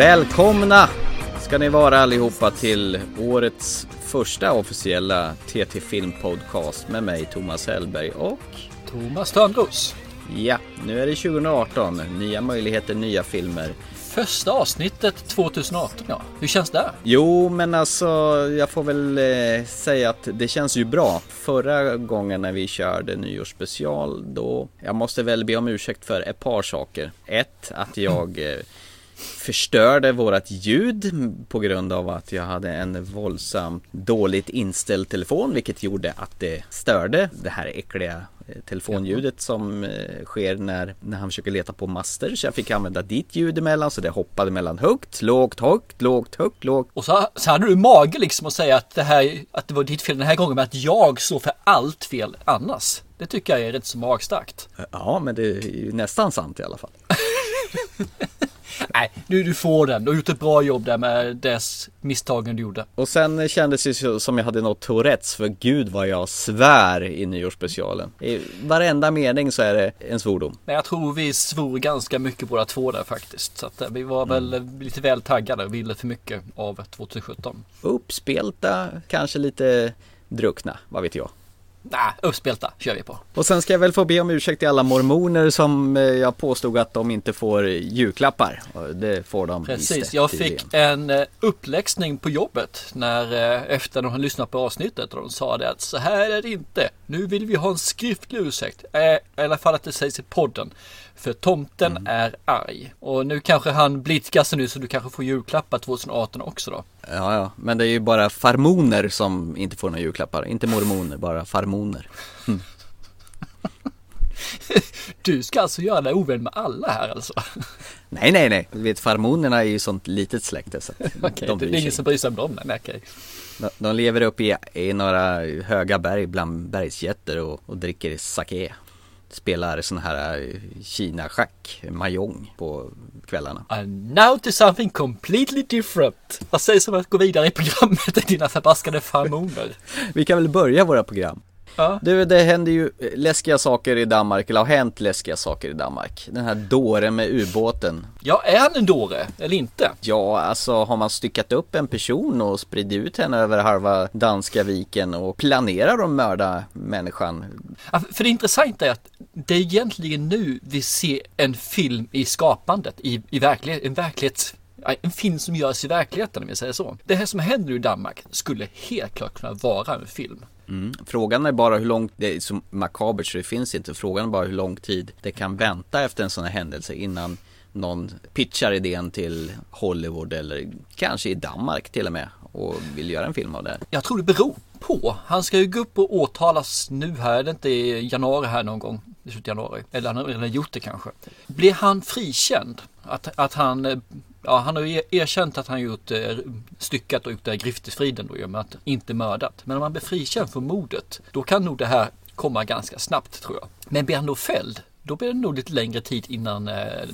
Välkomna ska ni vara allihopa till årets första officiella TT Film Podcast med mig Thomas Hellberg och Thomas Törnros. Ja, nu är det 2018. Nya möjligheter, nya filmer. Första avsnittet 2018 ja. Hur känns det? Jo, men alltså jag får väl eh, säga att det känns ju bra. Förra gången när vi körde nyårsspecial då, jag måste väl be om ursäkt för ett par saker. Ett, att jag eh, förstörde vårat ljud på grund av att jag hade en våldsamt dåligt inställd telefon vilket gjorde att det störde det här äckliga eh, telefonljudet som eh, sker när, när han försöker leta på master så jag fick använda ditt ljud emellan så det hoppade mellan högt, lågt, högt, lågt, högt, lågt. Och så, så hade du mage liksom att säga att det här, att det var ditt fel den här gången men att jag står för allt fel annars. Det tycker jag är rätt så magstarkt. Ja, men det är ju nästan sant i alla fall. Nej, du, du får den. Du har gjort ett bra jobb där med dess misstagen du gjorde. Och sen kändes det som jag hade något Tourettes för gud vad jag svär i nyårsspecialen. I varenda mening så är det en svordom. Men jag tror vi svor ganska mycket båda två där faktiskt. Så att eh, vi var väl mm. lite väl taggade och ville för mycket av 2017. Uppspelta, kanske lite druckna, vad vet jag. Nej, uppspelta kör vi på. Och sen ska jag väl få be om ursäkt till alla mormoner som eh, jag påstod att de inte får julklappar. Det får de Precis, jag fick en eh, uppläxning på jobbet när eh, efter de har lyssnat på avsnittet och de sa det att så här är det inte. Nu vill vi ha en skriftlig ursäkt. I alla fall att det sägs i podden. För tomten mm. är arg. Och nu kanske han blidkas nu så du kanske får julklappar 2018 också då. Ja, ja, men det är ju bara farmoner som inte får några julklappar. Inte mormoner, bara farmoner. Mm. Du ska alltså göra dig ovän med alla här alltså? Nej, nej, nej. Du vet farmonerna är ju sånt litet släkte så okay, de Det är ingen som bryr sig om dem, nej, okej. De, de lever uppe i, i några höga berg bland bergsjätter och, och dricker sake spelar sån här eh, Kina-schack, mahjong på kvällarna. And now to something completely different. Vad sägs om att gå vidare i programmet med dina förbaskade farmoner? Vi kan väl börja våra program. Ja. Du, det händer ju läskiga saker i Danmark, eller har hänt läskiga saker i Danmark. Den här dåren med ubåten. Ja, är han en dåre eller inte? Ja, alltså har man styckat upp en person och spridit ut henne över halva danska viken och planerar att mörda människan? Ja, för det intressanta är att det är egentligen nu vi ser en film i skapandet, i, i verklighet, en verklighets en film som görs i verkligheten om jag säger så. Det här som händer i Danmark skulle helt klart kunna vara en film. Mm. Frågan är bara hur långt, det är så makabert så det finns inte, frågan är bara hur lång tid det kan vänta efter en sån här händelse innan någon pitchar idén till Hollywood eller kanske i Danmark till och med och vill göra en film av det. Jag tror det beror på. Han ska ju gå upp och åtalas nu här, är det inte i januari här någon gång? I slutet januari. Eller han har redan gjort det kanske. Blir han frikänd? Att, att han Ja, han har ju erkänt att han gjort eh, styckat och gjort det griftesfriden då med att inte mördat. Men om han blir frikänd för mordet, då kan nog det här komma ganska snabbt tror jag. Men blir han då fälld, då blir det nog lite längre tid innan eh,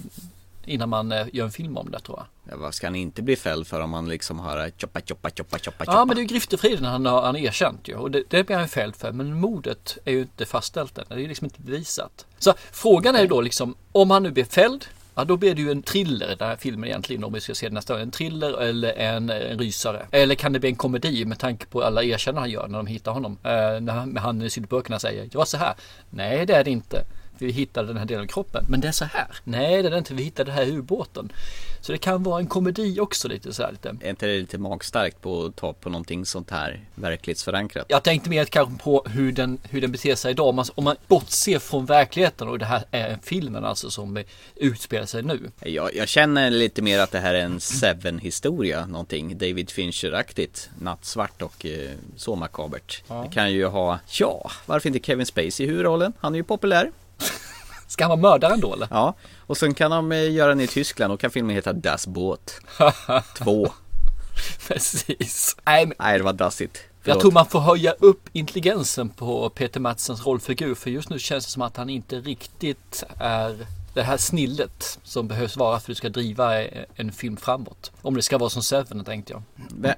innan man eh, gör en film om det tror jag. Ja, vad ska han inte bli fälld för om man liksom har choppa, choppa, choppa, choppa, Ja, men det är ju griftefriden han har han erkänt ju och det, det blir han fälld för. Men mordet är ju inte fastställt än. Det är liksom inte bevisat. Så frågan är ju då liksom om han nu blir fälld Ja, då blir det ju en thriller den här filmen egentligen om vi ska se den nästa En thriller eller en, en rysare. Eller kan det bli en komedi med tanke på alla erkännanden han gör när de hittar honom. Eh, när han i sydböckerna säger, det var så här. Nej, det är det inte vi hittade den här delen av kroppen. Men det är så här. Nej, det är inte. Vi hittade den här ubåten. Så det kan vara en komedi också lite så här lite. Är inte det lite magstarkt på att ta på någonting sånt här verklighetsförankrat? Jag tänkte mer kanske på hur den, hur den beter sig idag. Om man, om man bortser från verkligheten och det här är filmen alltså som utspelar sig nu. Jag, jag känner lite mer att det här är en Seven historia någonting. David Fincher-aktigt. Nattsvart och eh, så makabert. Ja. Det kan ju ha, ja, varför inte Kevin Spacey i huvudrollen? Han är ju populär. Ska han vara mördaren då eller? Ja, och sen kan de eh, göra den i Tyskland och kan filmen heta Das Boot 2 Precis. Nej, men... Nej det var dassigt. Förlåt. Jag tror man får höja upp intelligensen på Peter Matsens rollfigur för just nu känns det som att han inte riktigt är det här snillet som behövs vara för att du ska driva eh, en film framåt. Om det ska vara som Seven tänkte jag.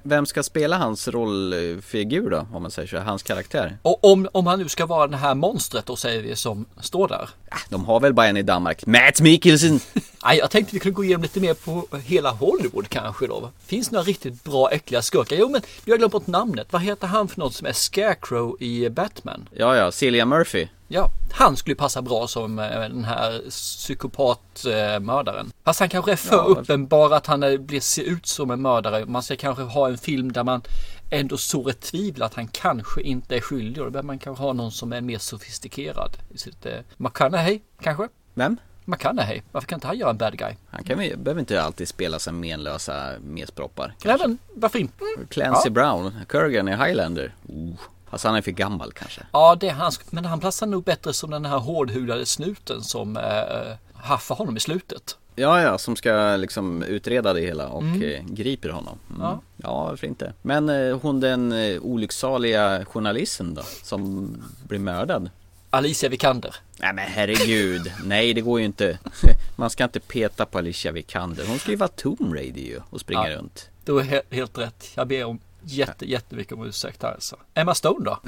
Vem ska spela hans rollfigur då, om man säger så, hans karaktär? Och om, om han nu ska vara det här monstret då säger vi som står där. Ah, De har väl bara en i Danmark, Matt Mikkelsen! Nej, jag tänkte vi kunde gå igenom lite mer på hela Hollywood kanske då. Finns det några riktigt bra äckliga skurkar? Jo men jag har glömt bort namnet. Vad heter han för något som är Scarecrow i Batman? Ja, ja, Cillian Murphy. Ja, han skulle passa bra som eh, den här psykopatmördaren. Fast han kanske är för Ja, uppenbar att han blir, ser ut som en mördare. Man ska kanske ha en film där man ändå sår ett tvivel att han kanske inte är skyldig. Och då behöver man kanske ha någon som är mer sofistikerad. i sitt, eh, McConaughey kanske? Vem? McConaughey, varför kan inte han göra en bad guy? Han kan behöver inte alltid spela som menlösa mesproppar. Nej men varför inte? Clancy Ja. Brown, Kurgan i Highlander. Oh, fast han är för gammal kanske. Ja, det är han. Men han platsar nog bättre som den här hårdhudade snuten som äh, haffar honom i slutet. Ja, ja, som ska liksom utreda det hela och eh, griper honom. Mm. Ja. Ja. varför inte? Men eh, hon den eh, olycksaliga journalisten då, som blir mördad? Alicia Vikander. Nej men herregud, nej det går ju inte. Man ska inte peta på Alicia Vikander. Hon ska ju vara Tomb Raider ju och springa Ja. runt. Du är he- helt rätt. Jag ber om jätte, jättemycket om ursäkt här alltså. Emma Stone då?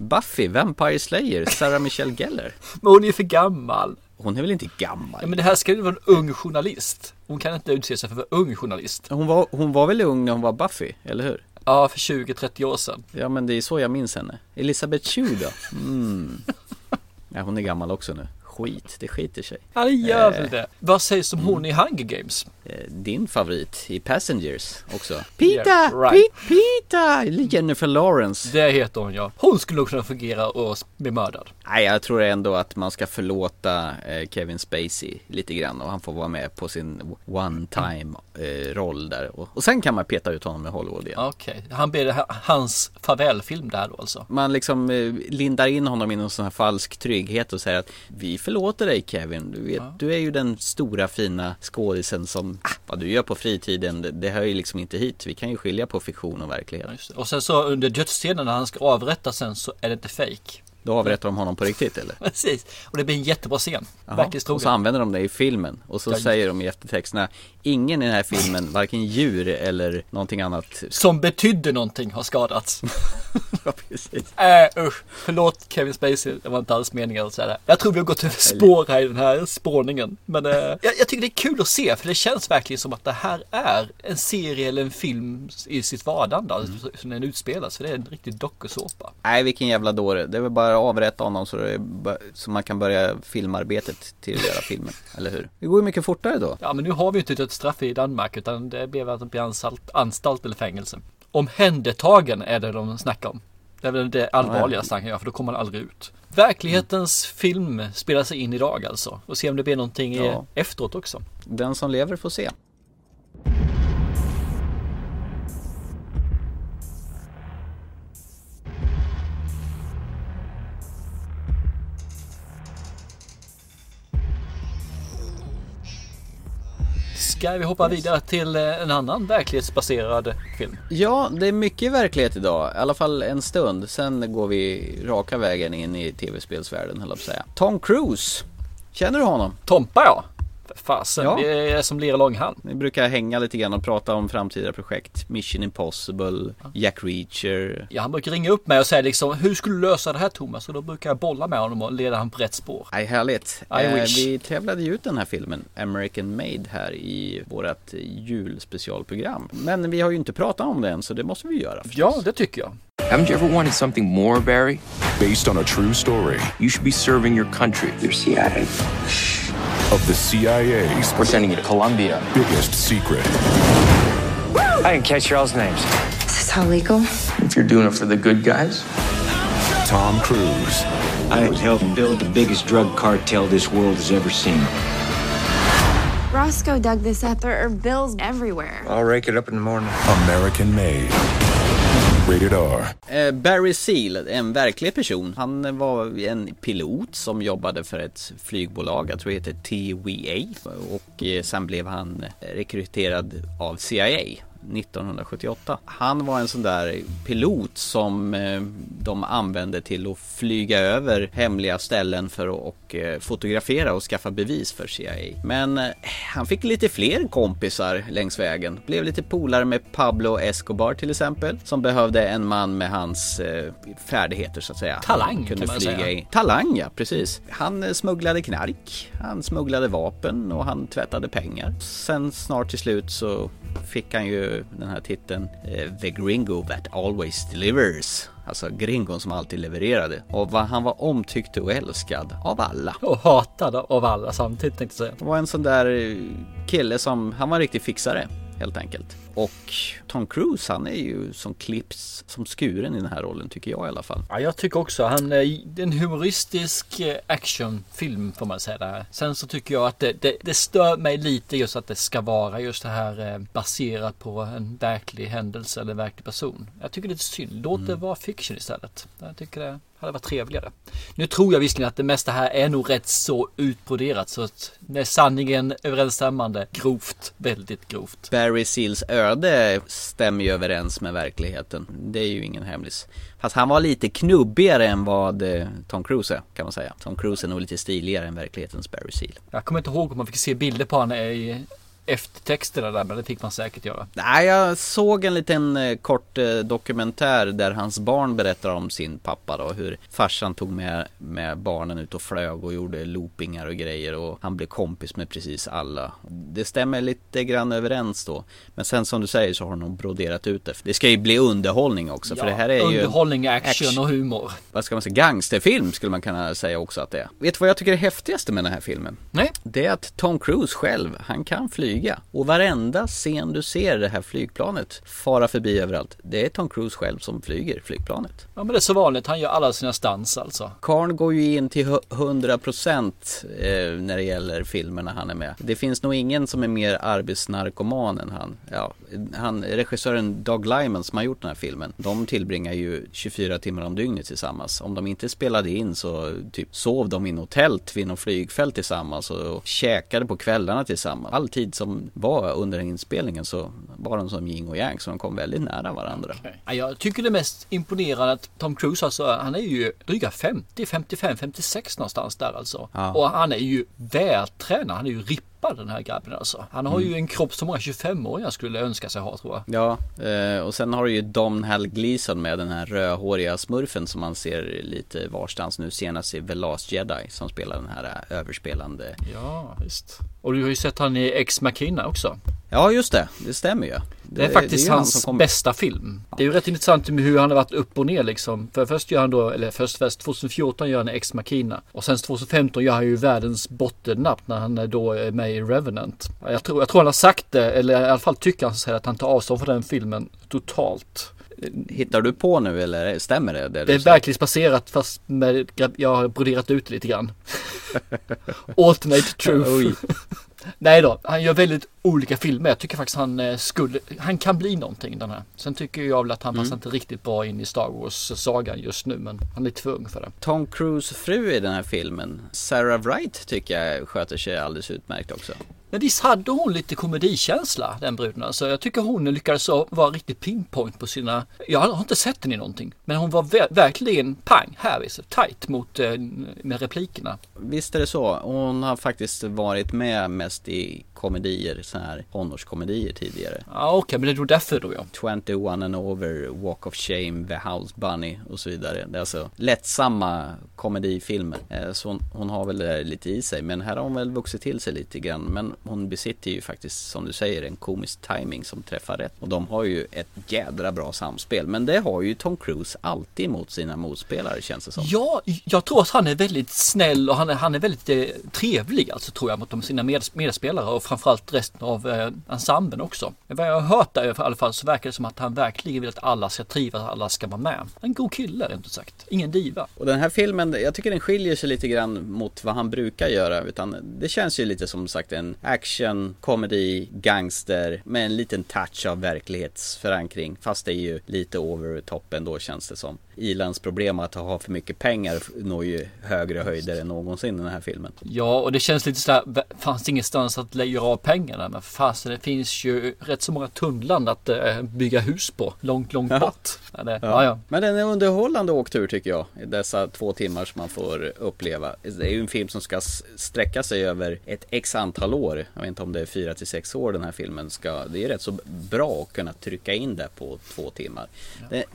Buffy, Vampire Slayer, Sarah Michelle Gellar. Men hon är ju för gammal. Hon är väl inte gammal? Ja, men det här ska ju vara en ung journalist. Hon kan inte utse sig för att vara ung journalist. Hon var, hon var väl ung när hon var Buffy, eller hur? Ja, för 20-30 år sedan. Ja men det är så jag minns henne. Elisabeth Chu då? Mm. Ja hon är gammal också nu. Skit, det skiter sig. Ja, det gör Eh. väl det. Vad sägs om hon i Hunger Games? Eh, Din favorit i Passengers också. Yeah, right. Pita! Jennifer Lawrence. Det heter hon ja. Hon skulle nog kunna fungera och bli mördad. Nej, jag tror ändå att man ska förlåta eh, Kevin Spacey lite grann och han får vara med på sin one time roll där. Och, sen kan man peta ut honom i Hollywood igen. Okej, han blir hans farvälfilm där då alltså. Man liksom lindar in honom i någon sån här falsk trygghet och säger att vi förlåter dig Kevin. Du, vet, du är ju den stora fina skådisen som, ah, vad du gör på fritiden, det, det hör ju liksom inte hit. Vi kan ju skilja på fiktion och verklighet. Ja. Och sen så under dödsscenen när han ska avrätta sen så är det inte fake. Då avrättar de honom på riktigt eller? Precis, och det blir en jättebra scen. Verkligen och så använder de det i filmen och så Ja. säger de i eftertexterna Ingen i den här filmen, varken djur eller någonting annat Som betydde någonting har skadats. Ja, precis. Äh, usch, förlåt Kevin Spacey, det var inte alls meningen att säga det. Jag tror vi har gått över spår här i den här spårningen. Men eh, jag, jag tycker det är kul att se, för det känns verkligen som att det här är en serie eller en film i sitt vardande, Mm. alltså, som den utspelas. För det är en riktig dokusåpa. Nej vilken jävla dåre, det är väl bara att avrätta honom så, det så man kan börja filmarbetet till att göra filmen, eller hur? Det går ju mycket fortare då Ja, men nu har vi ju inte ett straff i Danmark, utan det blev att blir anstalt, anstalt eller fängelse. Omhändertagen är det de snackar om. Det är väl det allvarligaste han kan göra, för då kommer han aldrig ut. Verklighetens film spelar sig in idag alltså. Och se om det blir någonting Ja. efteråt också. Den som lever får se Ska vi hoppa vidare till eh, en annan verklighetsbaserad film? Ja, det är mycket verklighet idag, i alla fall en stund Sen går vi raka vägen in i tv-spelsvärlden höll jag på att säga Tom Cruise Känner du honom? Tompa ja! Fasen, Ja. vi är som ler långhand. Vi brukar hänga lite grann och prata om framtida projekt Mission Impossible, Jack Reacher Ja, han brukar ringa upp mig och säga liksom Hur skulle du lösa det här Thomas? Och då brukar jag bolla med honom och leda honom på rätt spår. Nej, härligt. I Eh, wish. vi tävlade ju ut den här filmen, American Made, här i vårt julspecialprogram. Men vi har ju inte pratat om den, så det måste vi göra. förstås. Ja, det tycker jag. Haven't you ever wanted something more, Barry? based on a true story You should be serving your country. Your CIA. of the CIA's We're sending you to Colombia. biggest secret. I didn't catch y'all's names. Is this all legal? If you're doing it for the good guys. Tom Cruise, I would help build the biggest drug cartel this world has ever seen. Roscoe dug this up. There are bills everywhere. I'll rake it up in the morning. American Made. Rated eh, R. Barry Seal, en verklig person. Han var en pilot som jobbade för ett flygbolag, jag tror det heter TWA, Och eh, sen blev han eh, rekryterad av CIA 1978. Han var en sån där pilot som eh, de använde till att flyga över hemliga ställen för att eh, fotografera och skaffa bevis för CIA. Men eh, han fick lite fler kompisar längs vägen. Blev lite polare med Pablo Escobar till exempel, som behövde en man med hans färdigheter så att säga. Talang, Han kunde kan man flyga säga. in. Talang ja, precis. Han smugglade knark, han smugglade vapen och han tvättade pengar. Sen snart till slut så fick han ju den här titeln eh, The Gringo that always delivers. Alltså gringon som alltid levererade. Och vad han var omtyckt och älskad av alla. Och hatad av alla samtidigt tänkte jag säga. Det var en sån där eh, kille som, han var en riktig fixare helt enkelt. Och Tom Cruise han är ju som klipps som skuren i den här rollen tycker jag i alla fall. Ja, jag tycker också han är det är en humoristisk eh, actionfilm får man säga där. Sen så tycker jag att det, det, det stör mig lite just att det ska vara just det här eh, baserat på en verklig händelse eller en verklig person. Jag tycker det är synd. Låt det vara fiction istället. Jag tycker det hade varit trevligare. Nu tror jag visserligen att det mesta här är nog rätt så utbroderat så att med sanningen överensstämmande grovt, väldigt grovt. Barry Seals öde stämmer ju överens med verkligheten. Det är ju ingen hemlis. Fast han var lite knubbigare än vad eh, Tom Cruise är kan man säga. Tom Cruise är nog lite stiligare än verklighetens Barry Seal. Jag kommer inte ihåg om man fick se bilder på honom i eftertexterna där men det fick man säkert göra. Nej, jag såg en liten eh, kort eh, dokumentär där hans barn berättar om sin pappa då. Hur farsan tog med, med barnen ut och flög och gjorde loopingar och grejer och han blev kompis med precis alla. Det stämmer lite grann överens då. Men sen som du säger så har de broderat ut det. Det ska ju bli underhållning också för det här är ju Underhållning, action, action. och humor. vad ska man säga, gangsterfilm skulle man kunna säga också att det är. Vet du vad jag tycker är häftigaste med den här filmen? Nej, Det är att Tom Cruise själv, han kan flyga. Och varenda scen du ser det här flygplanet fara förbi överallt, det är Tom Cruise själv som flyger flygplanet. ja, men det är så vanligt. Han gör alla sina stans alltså. Karn går ju in till hu- 100% eh, när det gäller filmerna han är med. Det finns nog ingen som är mer arbetsnarkoman än han. Ja, han regissören Doug Lyman som har gjort den här filmen, de tillbringar ju 24 timmar om dygnet tillsammans. Om de inte spelade in så typ sov de i något tält vid något flygfält tillsammans och käkade på kvällarna tillsammans. All tid som var under inspelningen så var de som yin och yang så de kom väldigt nära varandra. Ja, jag tycker det mest imponerande att Tom Cruise alltså, han är ju dryga 50, 55, 56 någonstans där alltså. Ja. Och han är ju vältränad, han är ju rippad den här grabben alltså. Han har Mm. ju en kropp som många 25-åringar skulle önska sig ha tror jag. Ja, eh, och sen har du ju Domhnall Gleeson med den här rödhåriga smurfen som man ser lite varstans nu senast i The Last Jedi som spelar den här eh, överspelande. Ja, visst. Och du har ju sett han i Ex Machina också. Ja, just det, det stämmer ju. Det är faktiskt ju han hans kom- bästa film. Det är ju rätt intressant med hur han har varit upp och ner liksom. För först gör han då, eller först, först 2014 gör han Ex Machina. Och sen 2015 gör han ju världens bottennapp när han är då är med i Revenant. Jag tror, jag tror han har sagt det, eller i alla fall tycker han så att han tar avstånd från den filmen totalt. Hittar du på nu eller stämmer det? Det, Det är verklighetsbaserat fast med, jag har broderat ut det lite grann. Alternate truth. Nej då, han gör väldigt olika filmer. Jag tycker faktiskt han eh, skulle, han kan bli någonting den här. Sen tycker jag väl att han passar inte riktigt bra in i Star Wars-sagan just nu, men han är lite för det. Tom Cruise fru i den här filmen, Sarah Wright tycker jag sköter sig alldeles utmärkt också. Men visst hade hon lite komedikänsla den bruden alltså. Jag tycker hon lyckades vara riktigt pinpoint på sina, jag har inte sett henne i någonting. Men hon var ver- verkligen pang, här visst, tight mot, eh, med replikerna. Visst är det så. Hon har faktiskt varit med mest i komedier, så här tonårskomedier tidigare. Ja okej, men det nog därför då ja. 21 and over, Walk of Shame, The House Bunny och så vidare. Det är alltså lättsamma komedifilmer. Eh, Så hon, hon har väl det där lite i sig. Men här har hon väl vuxit till sig lite grann. Men hon besitter ju faktiskt, som du säger, en komisk timing som träffar rätt. Och de har ju ett jädra bra samspel. Men det har ju Tom Cruise alltid mot sina motspelare känns det som. Ja, jag tror att han är väldigt snäll och han är, han är väldigt eh, trevlig alltså tror jag mot de, sina med, medspelare och framförallt resten av eh, ensemblen också. Men Vad jag har hört där i alla fall så verkar det som att han verkligen vill att alla ska trivas, alla ska vara med. En god kille rent ut sagt. Ingen diva. Och den här filmen, jag tycker den skiljer sig lite grann mot vad han brukar göra. Utan det känns ju lite som sagt en action, komedi, gangster med en liten touch av verklighetsförankring. Fast det är ju lite over the top ändå känns det som ilandsproblem att ha för mycket pengar når ju högre höjder än någonsin i den här filmen. Ja, och det känns lite sådär, fanns det ingenstans att lägga av pengarna? Men fasen, det finns ju rätt så många tunnland att äh, bygga hus på, långt, långt bort. Ja, det, ja. Ja, Men den är underhållande åktur tycker jag. Dessa två timmar som man får uppleva. Det är ju en film som ska sträcka sig över ett x antal år. Jag vet inte om det är fyra till sex år den här filmen ska. Det är rätt så bra att kunna trycka in det på två timmar.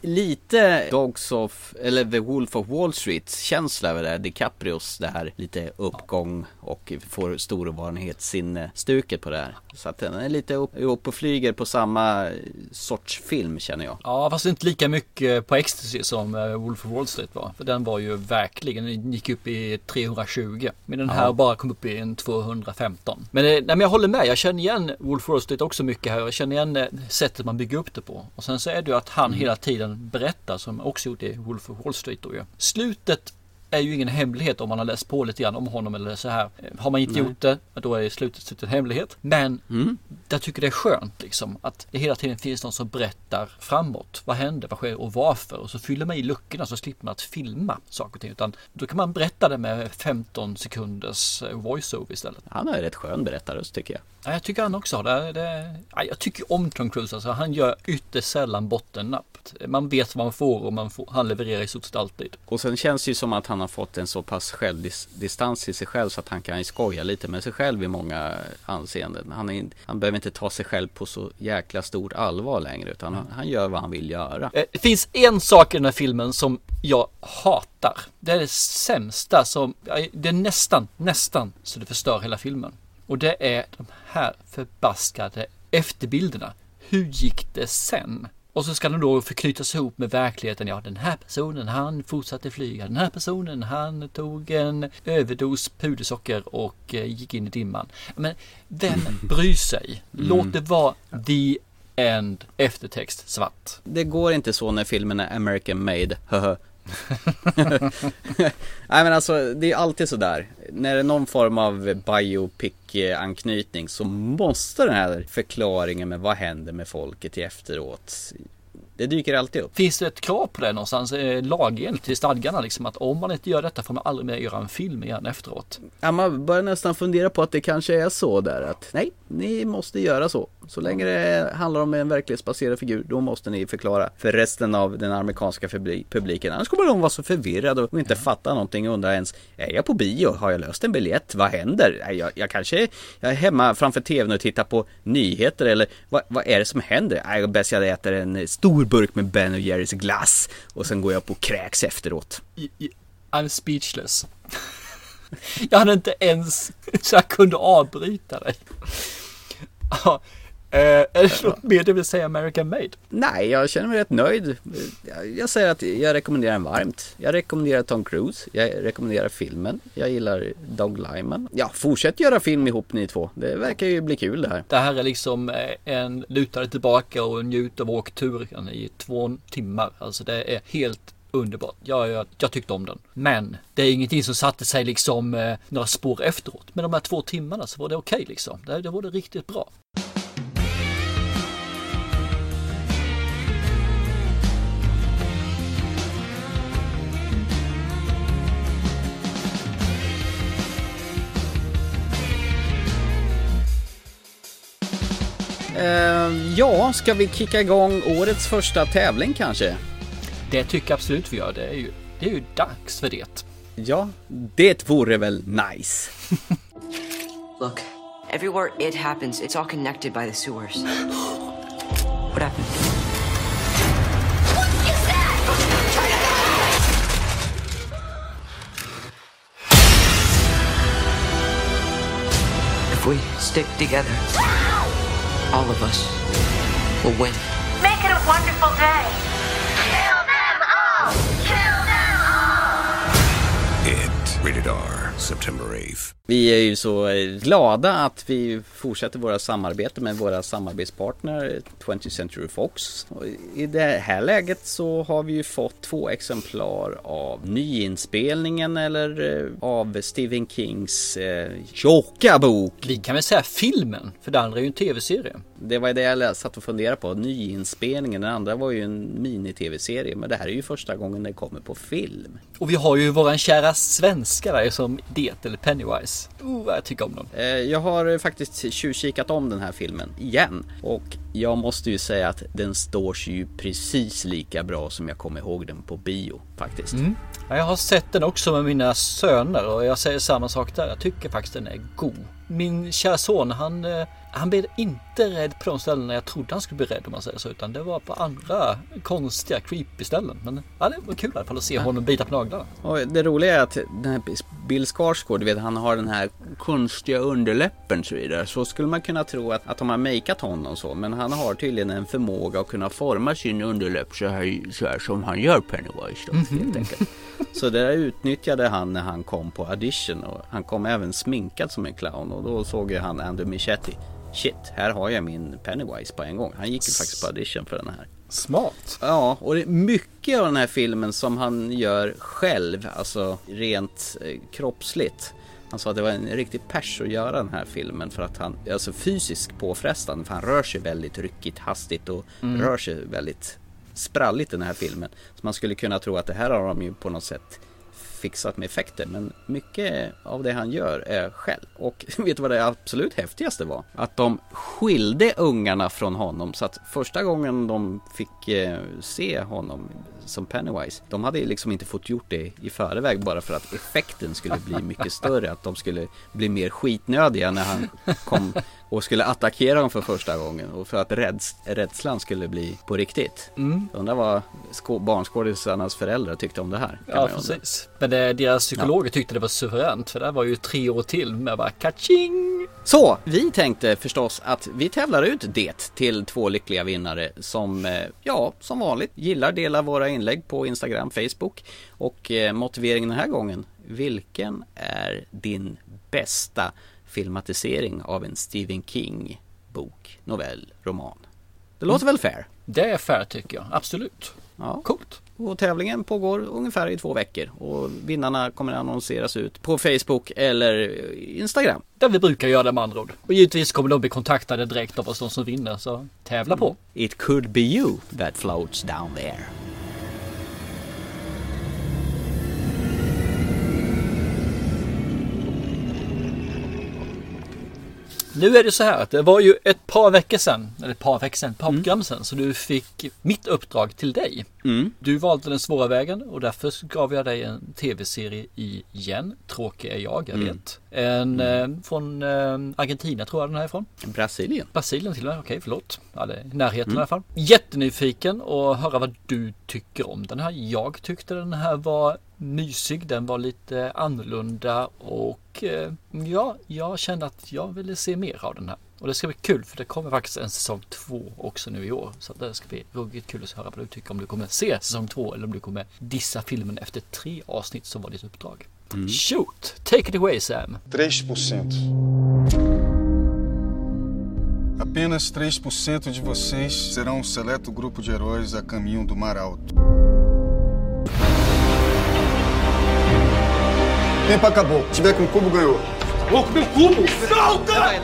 Lite Dogs of, eller The Wolf of Wall Street känsla över det. här. DiCaprios det här lite uppgång och får storvarningssinne stuket på det här. Så att den är lite upp, upp och flyger på samma sorts film känner jag. Ja, fast inte lika mycket på ecstasy som eh, Wolf of Wall Street var. För den var ju verkligen, den gick upp i 320. Men den här Ja. bara kom upp i en 215. Men, eh, nej, men jag håller med, jag känner igen Wolf of Wall Street också mycket här. Jag känner igen eh, sättet man bygger upp det på. Och sen så är det ju att han hela tiden berättar som också det är Wolf of Wall Street då ju. Slutet är ju ingen hemlighet om man har läst på lite grann om honom eller så här. Har man inte Nej. gjort det, då är slutet slutet en hemlighet. Men Mm. jag tycker det är skönt liksom att det hela tiden finns någon som berättar framåt. Vad hände, vad sker och varför? Och så fyller man i luckorna så slipper man att filma saker och ting. Utan då kan man berätta det med 15 sekunders eh, voiceover istället. Han ju rätt skön berättarröst tycker jag. Ja, jag tycker han också det. det ja, jag tycker om Tom Cruise. Alltså, han gör ytterst sällan bottennapp. Man vet vad man får och man får, han levererar i stort sett alltid. Och sen känns det ju som att han han har fått en så pass självdistans till sig själv så att han kan skoja lite med sig själv i många anseenden. Han, är, han behöver inte ta sig själv på så jäkla stort allvar längre utan han, han gör vad han vill göra. Eh, det finns en sak i den här filmen som jag hatar. Det är det sämsta som, det är nästan, nästan så det förstör hela filmen. Och det är de här förbaskade efterbilderna. Hur gick det sen? Och så ska de då förknytas ihop med verkligheten. Ja, den här personen han fortsatte flyga. Den här personen han tog en överdos pudersocker och eh, gick in i dimman. Men vem bryr sig? Låt det vara the end eftertext svart. Det går inte så när filmen är American made. Nej men alltså det är alltid sådär. När det är någon form av biopic-anknytning så måste den här förklaringen med vad händer med folket i efteråt. Det dyker alltid upp. Finns det ett krav på det någonstans eh, lagenligt i stadgarna liksom att om man inte gör detta får man aldrig mer göra en film igen efteråt? Ja, man börjar nästan fundera på att det kanske är så där att nej, ni måste göra så. Så länge det handlar om en verklighetsbaserad figur, då måste ni förklara för resten av den amerikanska publi- publiken. Annars kommer de vara så förvirrade och inte fatta någonting och undra ens, är jag på bio? Har jag löst en biljett? Vad händer? Jag, jag kanske jag är hemma framför tvn och tittar på nyheter eller vad, vad är det som händer? Nej, bäst jag äter en stor burk med Ben och Jerrys glass och sen går jag och kräks efteråt. I'm speechless. jag hade inte ens så jag kunde avbryta dig. Eh, är det något mer du vill säga American Made? Nej, jag känner mig rätt nöjd. Jag- Jag säger att jag rekommenderar den varmt. Jag rekommenderar Tom Cruise. Jag rekommenderar filmen. Jag gillar Doug Lyman. Ja, fortsätt göra film ihop ni två. Det verkar ju bli kul det här. Det här är liksom eh, en luta dig tillbaka och njut av åkturen i två timmar. Alltså det är helt underbart. Jag, jag, jag tyckte om den. Men det är ingenting som satte sig liksom eh, några spår efteråt. Men de här två timmarna så var det okej liksom. Det, det var det riktigt bra. Ja, ska vi kicka igång årets första tävling kanske? Det tycker jag absolut vi gör. Det är ju, det är ju dags för det. Ja, det vore väl nice. Look, everywhere it happens, it's all connected by the sewers. What happened? If we stick together, all of us will win. Make it a wonderful day. Kill them all! Kill them all! It. Rated R. September 8th. Vi är ju så eh, glada att vi fortsätter våra samarbete med våra samarbetspartner 20th Century Fox. Och I det här läget så har vi ju fått två exemplar av nyinspelningen eller eh, av Stephen Kings eh, tjocka bok. Vi kan väl säga filmen, för det andra är ju en tv-serie. Det var det jag satt och funderade på. Nyinspelningen, den andra var ju en mini-tv-serie. Men det här är ju första gången det kommer på film. Och vi har ju våran kära svenska där som Det eller Pennywise. Oh, jag tycker om dem. Eh, Jag har faktiskt tjuvkikat om den här filmen igen. Och jag måste ju säga att den står sig ju precis lika bra som jag kommer ihåg den på bio faktiskt. Ja, Jag har sett den också med mina söner och jag säger samma sak där. Jag tycker faktiskt den är god. Min kära son han, eh, han blev inte rädd på de ställena jag trodde han skulle bli rädd om man säger så. Utan det var på andra konstiga creepy ställen. Men ja, det var kul i alla fall att se honom bita på naglarna. Och det roliga är att den här Bill Skarsgård, du vet han har den här konstiga underläppen och så vidare. Så skulle man kunna tro att, att de har makeat honom så. Men han har tydligen en förmåga att kunna forma sin underläpp så här, så här som han gör Pennywise då, helt enkelt. Så det där utnyttjade han när han kom på audition och han kom även sminkad som en clown och då såg ju han Andrew Michetti. Shit, här har jag min Pennywise på en gång. Han gick ju faktiskt på audition för den här. Smart. Ja, och det är mycket av den här filmen som han gör själv, alltså rent eh, kroppsligt. Han sa att det var en riktig pers att göra den här filmen för att han, alltså fysiskt påfrestande, för han rör sig väldigt ryckigt, hastigt och rör sig väldigt spralligt i den här filmen. Så man skulle kunna tro att det här har de ju på något sätt fixat med effekter men mycket av det han gör är själv. Och vet du vad det absolut häftigaste var? Att de skilde ungarna från honom så att första gången de fick eh, se honom som Pennywise de hade ju liksom inte fått gjort det i förväg bara för att effekten skulle bli mycket större. Att de skulle bli mer skitnödiga när han kom och skulle attackera dem för första gången och för att räds rädslan skulle bli på riktigt. Mm. Undrar vad skå- barnskådisarnas föräldrar tyckte om det här. Ja, precis. Men det, deras psykologer tyckte det var suveränt för det var ju tre år till med bara kaching. Så, vi tänkte förstås att vi tävlar ut det till två lyckliga vinnare som, eh, ja, som vanligt gillar dela våra inlägg på Instagram, Facebook och eh, motiveringen den här gången. Vilken är din bästa filmatisering av en Stephen King bok, novell, roman? Det låter väl fair? Det är fair tycker jag, absolut. Ja. Coolt. Och tävlingen pågår ungefär i två veckor och vinnarna kommer annonseras ut på Facebook eller Instagram. Där vi brukar göra det med andra ord. Och givetvis kommer de bli kontaktade direkt av oss de som vinner så tävla på. It could be you that floats down there. Nu är det så här att det var ju ett par veckor sedan, eller ett par veckor sedan, ett par program sedan, så du fick mitt uppdrag till dig. Mm. Du valde den svåra vägen och därför gav jag dig en tv-serie igen. Tråkig är jag, jag vet. En eh, från eh, Argentina tror jag den här är ifrån. Brasilien. Brasilien till och med, okej förlåt. Ja, det är närheten i alla fall. Jättenyfiken och höra vad du tycker om den här. Jag tyckte den här var mysig, den var lite annorlunda och eh, ja, jag kände att jag ville se mer av den här. Och det ska bli kul för det kommer faktiskt en säsong två också nu i år. Så det ska bli ruggigt kul att höra vad du tycker om du kommer se säsong två eller om du kommer dissa filmen efter tre avsnitt som var ditt uppdrag. Shoot! Take it away Sam! 3%. Apenas 3% de vocês serão um seleto grupo de heróis a caminho do Mar Alto. Tempo acabou. Se tiver com cubo, ganhou.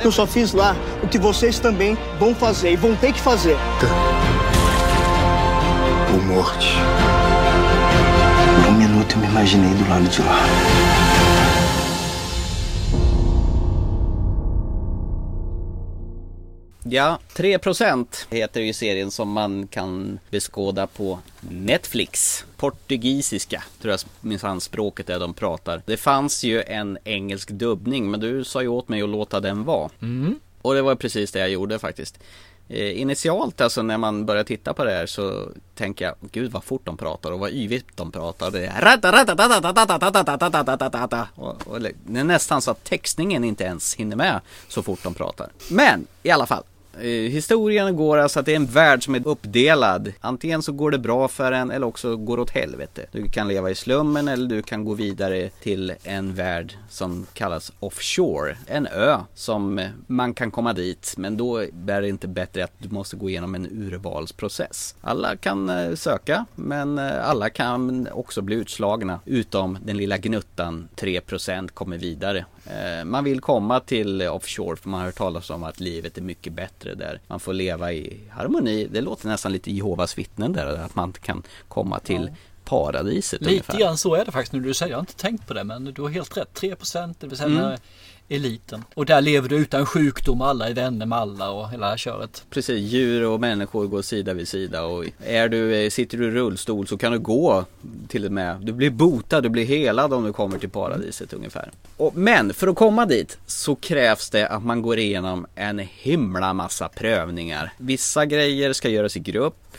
Eu só fiz lá o que vocês também vão fazer e vão ter que fazer. Ou morte. Por um minuto eu me imaginei do lado de lá. Ja, 3% heter ju serien som man kan beskåda på Netflix. Portugisiska tror jag minsann språket är de pratar. Det fanns ju en engelsk dubbning men du sa ju åt mig att låta den vara. Och det var precis det jag gjorde faktiskt. Eh, initialt alltså när man börjar titta på det här så tänker jag Gud vad fort de pratar och vad yvigt de pratar. Det är och, och det är nästan så att textningen inte ens hinner med så fort de pratar. Men i alla fall. Eh, historien går alltså att det är en värld som är uppdelad. Antingen så går det bra för en eller också går det åt helvete. Du kan leva i slummen eller du kan gå vidare till en värld som kallas offshore. En ö som man kan komma dit men då är det inte bättre att du måste gå igenom en urvalsprocess. Alla kan eh, söka men eh, alla kan också bli utslagna utom den lilla gnuttan 3% kommer vidare. Man vill komma till offshore för man har hört talas om att livet är mycket bättre bättre där man får leva i harmoni. Det låter nästan lite Jehovas vittnen där, att man kan komma till paradiset Lite ungefär. grann så är det faktiskt nu du säger. Jag har inte tänkt på det men du har helt rätt. 3% det vill säga Mm. den här eliten. Och där lever du utan sjukdom. Alla är vänner med alla och hela det här köret. Precis, djur och människor går sida vid sida och är du, eh, sitter du i rullstol så kan du gå till och med. Du blir botad, du blir helad om du kommer till paradiset ungefär. Och, men för att komma dit så krävs det att man går igenom en himla massa prövningar. Vissa grejer ska göras i grupp,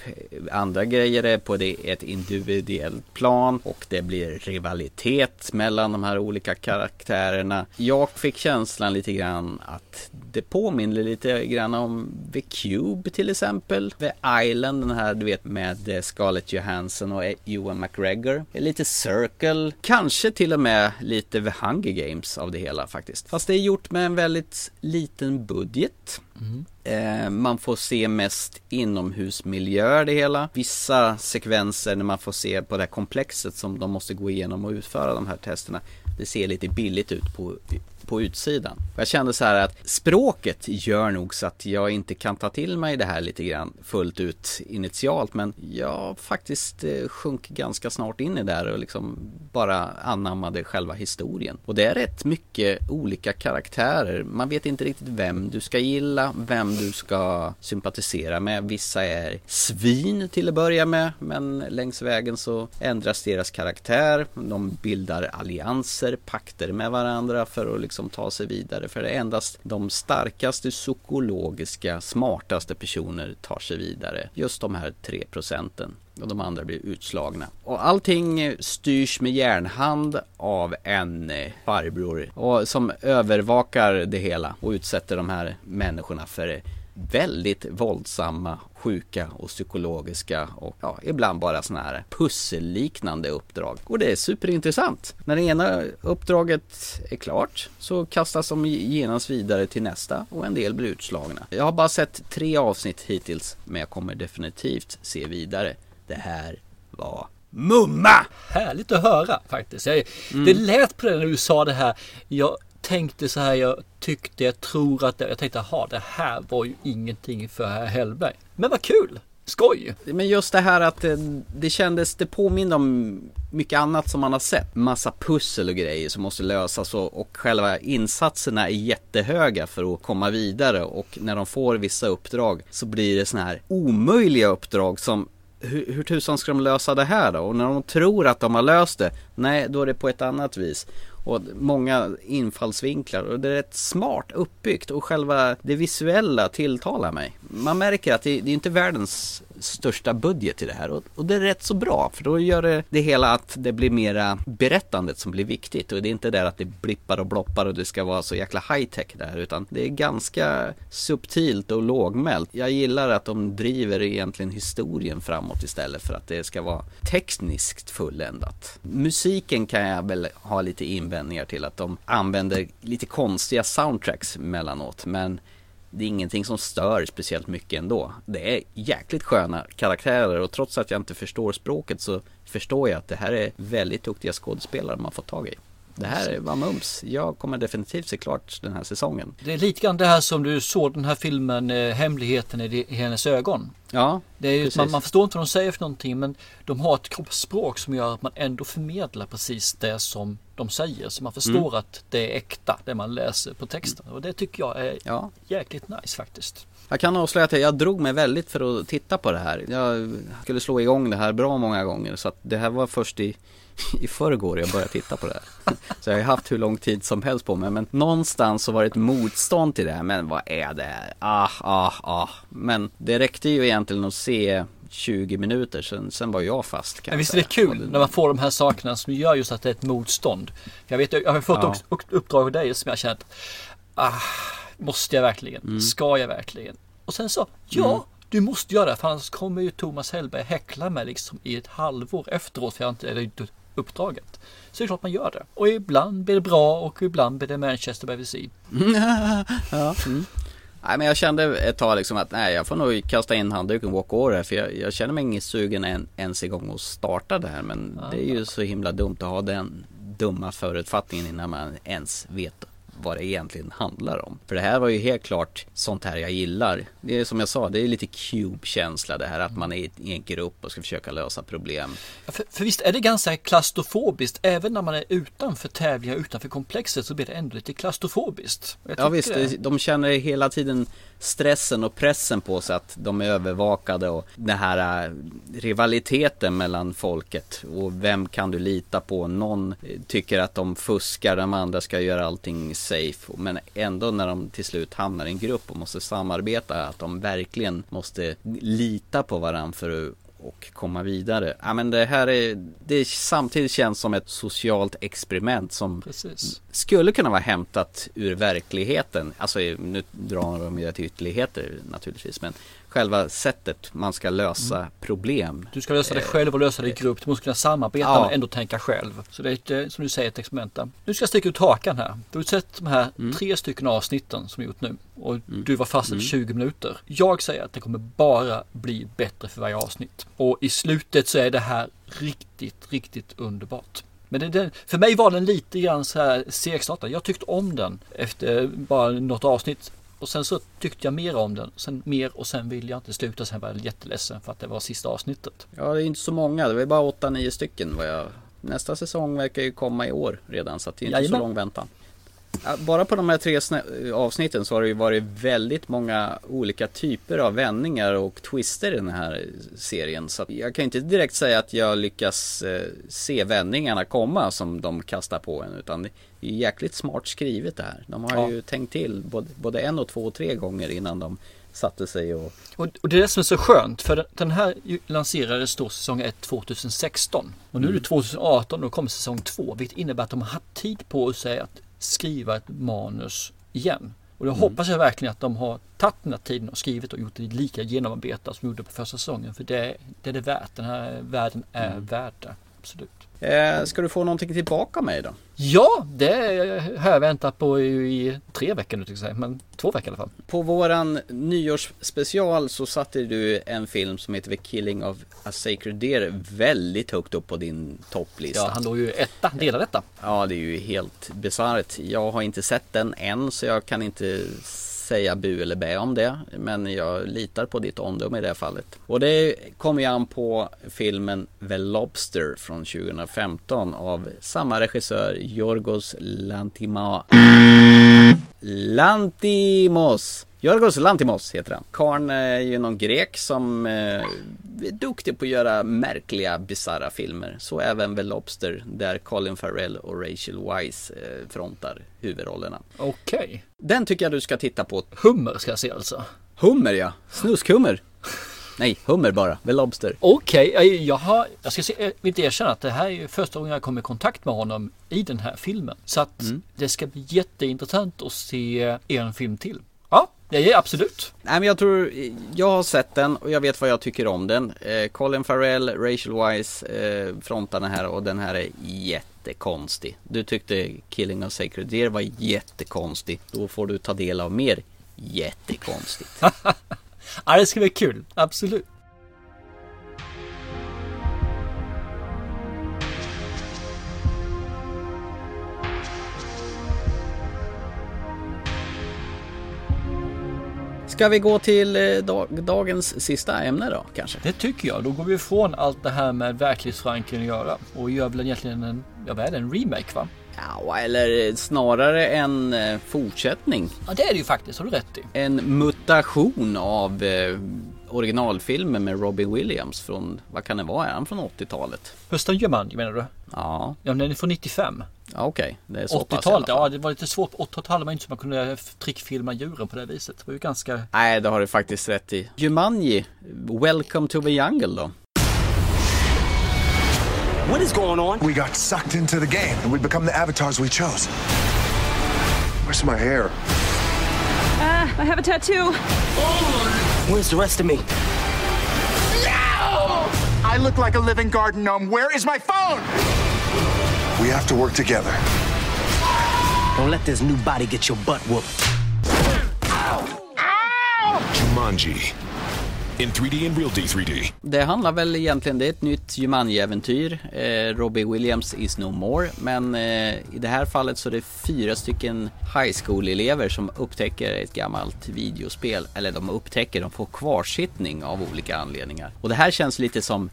andra grejer är på det, ett individuellt plan och det blir rivalitet mellan de här olika karaktärerna. Jag fick känslan lite grann att det påminner lite grann om The Cube till exempel. The Island, den här du vet med Scarlett Johansson och Ewan McGregor. Lite Circle, kanske till och med lite The Hunger Games av det hela faktiskt. Fast det är gjort med en väldigt liten budget. Mm. Eh, man får se mest inomhusmiljöer det hela. Vissa sekvenser när man får se på det här komplexet som de måste gå igenom och utföra de här testerna. Det ser lite billigt ut på, på utsidan. Jag kände så här att språket gör nog så att jag inte kan ta till mig det här lite grann fullt ut initialt. Men jag faktiskt eh, sjönk ganska snart in i det där och liksom bara anammade själva historien. Och det är rätt mycket olika karaktärer. Man vet inte riktigt vem du ska gilla, vem du ska sympatisera med. Vissa är svin till att börja med, men längs vägen så ändras deras karaktär. De bildar allianser, pakter med varandra för att liksom ta sig vidare. För det är endast de starkaste psykologiska, smartaste personer tar sig vidare. Just de här tre procenten och de andra blir utslagna. Och allting styrs med järnhand av en eh, farbror och som övervakar det hela och utsätter de här människorna för eh, väldigt våldsamma, sjuka och psykologiska och ja, ibland bara sådana här pusselliknande uppdrag. Och det är superintressant. När det ena uppdraget är klart så kastas de genast vidare till nästa och en del blir utslagna. Jag har bara sett tre avsnitt hittills men jag kommer definitivt se vidare. Det här var Mumma! Härligt att höra faktiskt. Jag, Mm. Det lät på det när du sa det här. Jag tänkte så här, jag tyckte, jag tror att det, jag tänkte, jaha, det här var ju ingenting för herr Hellberg. Men vad kul! Skoj! Men just det här att det, det kändes, det påminner om mycket annat som man har sett. Massa pussel och grejer som måste lösas och, och själva insatserna är jättehöga för att komma vidare och när de får vissa uppdrag så blir det såna här omöjliga uppdrag som hur, hur tusan ska de lösa det här då? Och när de tror att de har löst det, nej då är det på ett annat vis. Och många infallsvinklar och det är rätt smart uppbyggt och själva det visuella tilltalar mig. Man märker att det, det är inte världens största budget i det här och, och det är rätt så bra för då gör det, det hela att det blir mera berättandet som blir viktigt och det är inte där att det blippar och bloppar och det ska vara så jäkla high tech där utan det är ganska subtilt och lågmält. Jag gillar att de driver egentligen historien framåt istället för att det ska vara tekniskt fulländat. Musiken kan jag väl ha lite invändningar till att de använder lite konstiga soundtracks mellanåt men det är ingenting som stör speciellt mycket ändå. Det är jäkligt sköna karaktärer och trots att jag inte förstår språket så förstår jag att det här är väldigt duktiga skådespelare man får tag i. Det här var mums. Jag kommer definitivt se klart den här säsongen. Det är lite grann det här som du såg den här filmen eh, Hemligheten i, hennes ögon. Ja, Det är ju, man, man förstår inte vad de säger för någonting men de har ett kroppsspråk som gör att man ändå förmedlar precis det som de säger. Så man förstår Mm. att det är äkta det man läser på texten. Och det tycker jag är Ja. jäkligt nice faktiskt. Jag kan avslöja att jag drog mig väldigt för att titta på det här. Jag skulle slå igång det här bra många gånger så att det här var först i, i förrgår jag började titta på det här. Så jag har haft hur lång tid som helst på mig men någonstans så var det ett motstånd till det här. Men vad är det här? Ah, ah, ah. Men det räckte ju egentligen att se 20 minuter sen, sen var jag fast kan Men visst är det kul när man får de här sakerna som gör just att det är ett motstånd. Jag vet, jag har fått Ja. uppdrag av dig som jag känt, ah, måste jag verkligen? Mm. Ska jag verkligen? Och sen så, ja, Mm. du måste göra det för annars kommer ju Thomas Hellberg häckla mig liksom i ett halvår efteråt för jag har inte eller, uppdraget. Så det är klart man gör det. Och ibland blir det bra och ibland blir det Manchester by the Sea. ja. Mm. Nej men jag kände ett tag liksom att nej jag får nog kasta in handduken walk over här för jag, jag känner mig inte sugen än, ens igång att starta det här. Men det är ju så himla dumt att ha den dumma förutfattningen innan man ens vet vad det egentligen handlar om. För det här var ju helt klart sånt här jag gillar. Det är som jag sa, det är lite Cube-känsla det här att man är i en grupp och ska försöka lösa problem. Ja, för, för visst är det ganska klaustrofobiskt, även när man är utanför tävlingar, utanför komplexet så blir det ändå lite klaustrofobiskt. Ja visst, det. det- de känner hela tiden stressen och pressen på sig att de är övervakade och den här äh, rivaliteten mellan folket och vem kan du lita på? Någon eh, tycker att de fuskar, de andra ska göra allting safe men ändå när de till slut hamnar i en grupp och måste samarbeta att de verkligen måste lita på varandra för att och komma vidare. Ja men det här är, det samtidigt känns som ett socialt experiment som Precis. skulle kunna vara hämtat ur verkligheten. Alltså nu drar de ju till ytterligheter naturligtvis men själva sättet man ska lösa problem. Du ska lösa det själv och lösa det i grupp. Du måste kunna samarbeta Ja. men ändå tänka själv. Så det är ett, eh, som du säger ett experiment där. Nu ska jag sticka ut hakan här. Du har sett de här Mm. tre stycken avsnitten som vi gjort nu. Och du var fast i 20 minuter. Jag säger att det kommer bara bli bättre för varje avsnitt. Och i slutet så är det här riktigt, riktigt underbart. Men det, för mig var den lite grann så här segstartad. Jag tyckte om den efter bara något avsnitt. Och sen så tyckte jag mer om den. Sen mer och sen ville jag inte sluta. Sen var jag jätteledsen för att det var sista avsnittet. Ja det är inte så många, det var bara 8-9 stycken vad jag Nästa säsong verkar ju komma i år redan så det är inte Jajamän. så lång väntan. Bara på de här tre avsnitten så har det ju varit väldigt många olika typer av vändningar och twister i den här serien. Så jag kan inte direkt säga att jag lyckas eh, se vändningarna komma som de kastar på en. Utan det är jäkligt smart skrivet det här. De har Ja. ju tänkt till både, både en och två och tre gånger innan de satte sig och Och, och det är det som är så skönt för den- här lanserades då säsong 1 2016. Och nu är det 2018 och då kommer säsong 2 vilket innebär att de har haft tid på sig att skriva ett manus igen. Och då hoppas jag verkligen att de har tagit den här tiden och skrivit och gjort det lika genomarbetat som de gjorde på första säsongen. För det, det är det värt. Den här världen är värd det. Absolut. Eh, Ska du få någonting tillbaka med dig då? Ja, det har jag väntat på i, tre veckor nu, jag men två veckor i alla fall. På våran nyårsspecial så satte du en film som heter The Killing of a Sacred Deer väldigt högt upp på din topplista. Ja, han låg ju etta, delad etta. Ja, det är ju helt bisarrt. Jag har inte sett den än så jag kan inte säga bu eller bä om det. Men jag litar på ditt omdöme i det här fallet. Och det kommer ju an på filmen The Lobster från 2015 av samma regissör Yorgos Lantima... Lantimos! Yorgos Lantimos heter han. Karn är ju någon grek som eh, duktig på att göra märkliga, bisarra filmer. Så även The Lobster där Colin Farrell och Rachel Weisz eh, frontar huvudrollerna. Okej. Den tycker jag du ska titta på. Hummer ska jag se alltså. Hummer ja, snuskhummer. Nej, hummer bara, The Lobster. Okej, jag- jag har, jag ska se, jag vill inte erkänna att det här är första gången jag kommer i kontakt med honom i den här filmen. Så att det ska bli jätteintressant att se en film till. Är absolut. Nej men jag tror, jag har sett den och jag vet vad jag tycker om den. Eh, Colin Farrell, Rachel Weisz eh, frontar den här och den här är jättekonstig. Du tyckte Killing of Sacred Deer var jättekonstig. Då får du ta del av mer jättekonstigt. Ja, det ska bli kul. Absolut. Ska vi gå till eh, dag, dagens sista ämne då kanske? Det tycker jag. Då går vi ifrån allt det här med verklighetsförankring att göra och gör väl egentligen en, ja vad är det, en remake va? Ja, eller snarare en eh, fortsättning. Ja, det är det ju faktiskt, har du rätt i. En mutation av eh, originalfilmen med Robin Williams från, vad kan det vara, är han från 80-talet? Hösten Jumanji menar du? Ja, Ja, den är från 95. Ja okej. Det är så pass i alla 80-talet, fall. ja det var lite svårt. 80-talet hade man inte så man kunde trickfilma djuren på det viset. Det var ju ganska... Nej, det har du faktiskt rätt i. Jumanji, Welcome to the Jungle då. What is going on? We got sucked into the game and we become the avatars we chose. Where's my hair? Ah, I have a tattoo. Where's the rest of me? I look like a living garden gnome. Where is my phone? We have to work together. Don't let this new body get your butt whooped. Jumanji. in 3D and Realty 3D. Det handlar väl egentligen, det är ett nytt Jumanji-äventyr. Eh, Robbie Williams is no more. Men eh, i det här fallet så är det fyra stycken high school-elever som upptäcker ett gammalt videospel. Eller de upptäcker, de får kvarsittning av olika anledningar. Och det här känns lite som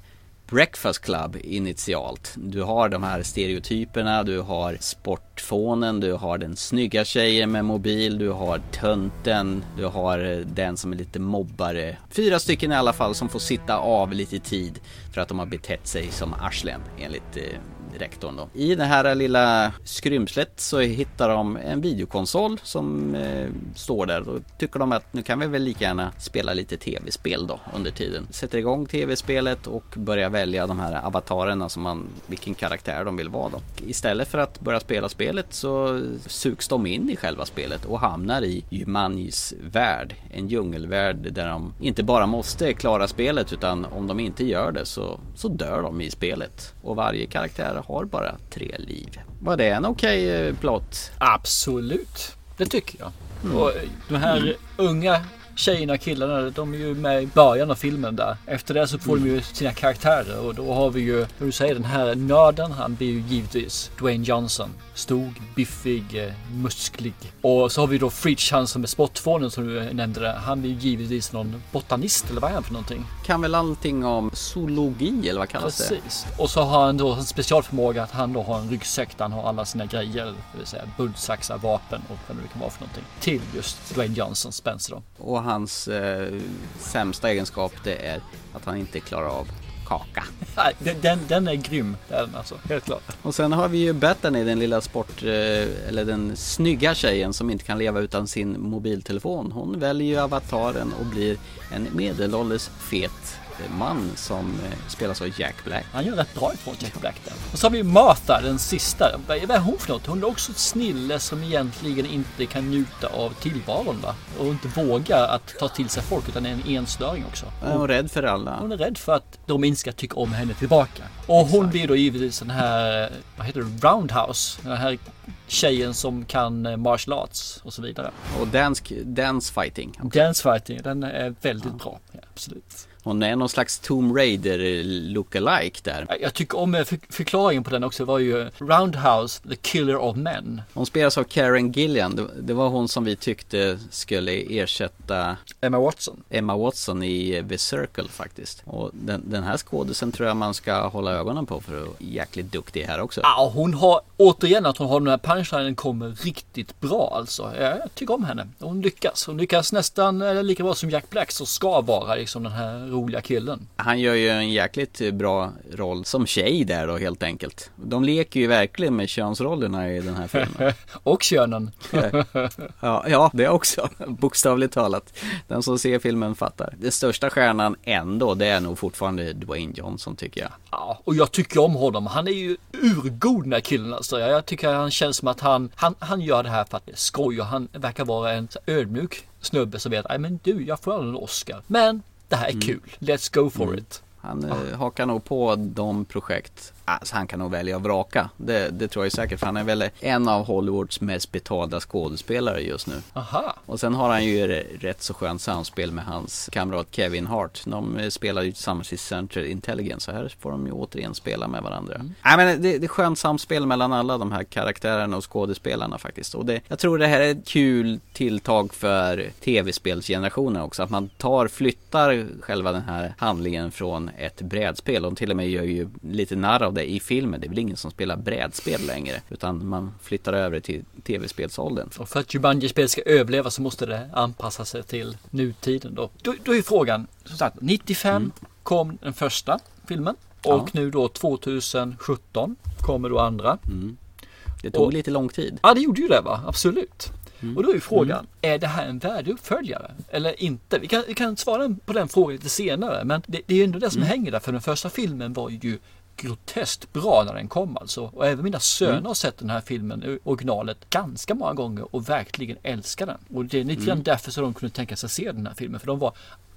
Breakfast Club initialt. Du har de här stereotyperna, du har sportfånen, du har den snygga tjejen med mobil, du har tönten, du har eh, den som är lite mobbare. Fyra stycken i alla fall som får sitta av lite tid för att de har betett sig som arslen enligt eh, rektorn då. I det här lilla skrymslet så hittar de en videokonsol som eh, står där. Då tycker de att nu kan vi väl lika gärna spela lite tv-spel då under tiden. Sätter igång tv-spelet och börjar välja de här avatarerna som man, vilken karaktär de vill vara då. Istället för att börja spela spelet så sugs de in i själva spelet och hamnar i Jumanjis värld. En djungelvärld där de inte bara måste klara spelet utan om de inte gör det så, så dör de i spelet. Och varje karaktär har bara tre liv. Var det en okej okay eh, plott? Absolut, det tycker jag. Mm. Och de här mm. unga tjejerna och killarna, de är ju med i början av filmen där. Efter det så får mm. de ju sina karaktärer och då har vi ju, hur du säger, den här nörden, han blir ju givetvis Dwayne Johnson. Stor, biffig, eh, musklig. Och så har vi då Fritz, han som är sportfånen som du nämnde där. Han är ju givetvis någon botanist eller vad är han för någonting? Kan väl allting om zoologi eller vad kallas Precis. det? Precis. Och så har han då en specialförmåga att han då har en ryggsäck där han har alla sina grejer. Det vill säga bullsaxar, vapen och vad det nu kan vara för någonting. Till just Dwayne Johnson, Spencer då. Och hans eh, sämsta egenskap det är att han inte klarar av kaka. den, den är grym, den alltså, helt klart. Och sen har vi ju Bethany, den lilla sport, eh, eller den snygga tjejen som inte kan leva utan sin mobiltelefon. Hon väljer ju avataren och blir en medelålders fet man som eh, spelas av Jack Black. Han gör rätt bra ifrån Jack Black där. Och så har vi Martha, den sista. Vad är hon för något? Hon är också ett snille som egentligen inte kan njuta av tillvaron va? Och inte vågar att ta till sig folk utan är en enstöring också. Hon är rädd för alla. Hon är rädd för att de inte ska tycka om henne tillbaka. Och hon blir då givetvis den här, vad heter det, Roundhouse. Den här tjejen som kan eh, martial arts och så vidare. Och dance, dance fighting. Dance fighting, den är väldigt ja. bra. Ja, absolut. Hon är någon slags Tomb Raider lookalike där. Jag tycker om eh, förklaringen på den också var ju Roundhouse, the killer of men. Hon spelas av Karen Gillian. Det var hon som vi tyckte skulle ersätta Emma Watson. Emma Watson i The Circle faktiskt. Och den, den här skådisen tror jag man ska hålla ögonen på för att vara jäkligt duktig här också. Ja, hon har återigen att hon har den här punchlinen kommer riktigt bra alltså. Jag tycker om henne. Hon lyckas. Hon lyckas nästan lika bra som Jack Black så ska vara liksom den här roliga killen. Han gör ju en jäkligt bra roll som tjej där då helt enkelt. De leker ju verkligen med könsrollerna i den här filmen. och könen. ja, ja, det också. Bokstavligt talat. Den som ser filmen fattar. Den största stjärnan ändå, det är nog fortfarande Dwayne Johnson tycker jag. Ja, och jag tycker om honom. Han är ju urgod den här killen alltså. Jag tycker han känns som att han, han, han gör det här för att det är skoj och han verkar vara en ödmjuk snubbe som vet, nej men du, jag får en Oscar. Men det här är mm. kul. Let's go for mm. it. Han ah. hakar nog på de projekt Alltså han kan nog välja att vraka. Det, det tror jag säkert. För han är väl en av Hollywoods mest betalda skådespelare just nu. Aha. Och sen har han ju rätt så skönt samspel med hans kamrat Kevin Hart. De spelar ju tillsammans i Central Intelligence. Så här får de ju återigen spela med varandra. Mm. Nej men det, det är skönt samspel mellan alla de här karaktärerna och skådespelarna faktiskt. Och det, jag tror det här är ett kul tilltag för tv-spelsgenerationen också. Att man tar, flyttar själva den här handlingen från ett brädspel. Och till och med gör ju lite narr av det i filmen. Det är väl ingen som spelar brädspel längre. Utan man flyttar över till tv-spelsåldern. Och för att Jumanji-spel ska överleva så måste det anpassa sig till nutiden då. Då, då är frågan, som sagt, 95 mm. kom den första filmen. Och ja. nu då 2017 kommer då andra. Mm. Det tog och, lite lång tid. Ja, det gjorde ju det va, absolut. Mm. Och då är frågan, mm. är det här en värdig uppföljare eller inte? Vi kan, vi kan svara på den frågan lite senare, men det, det är ändå det som mm. hänger där, för den första filmen var ju groteskt bra när den kom alltså. Och även mina söner mm. har sett den här filmen, originalet, ganska många gånger och verkligen älskar den. Och det är lite grann mm. därför så de kunde tänka sig se den här filmen. För de var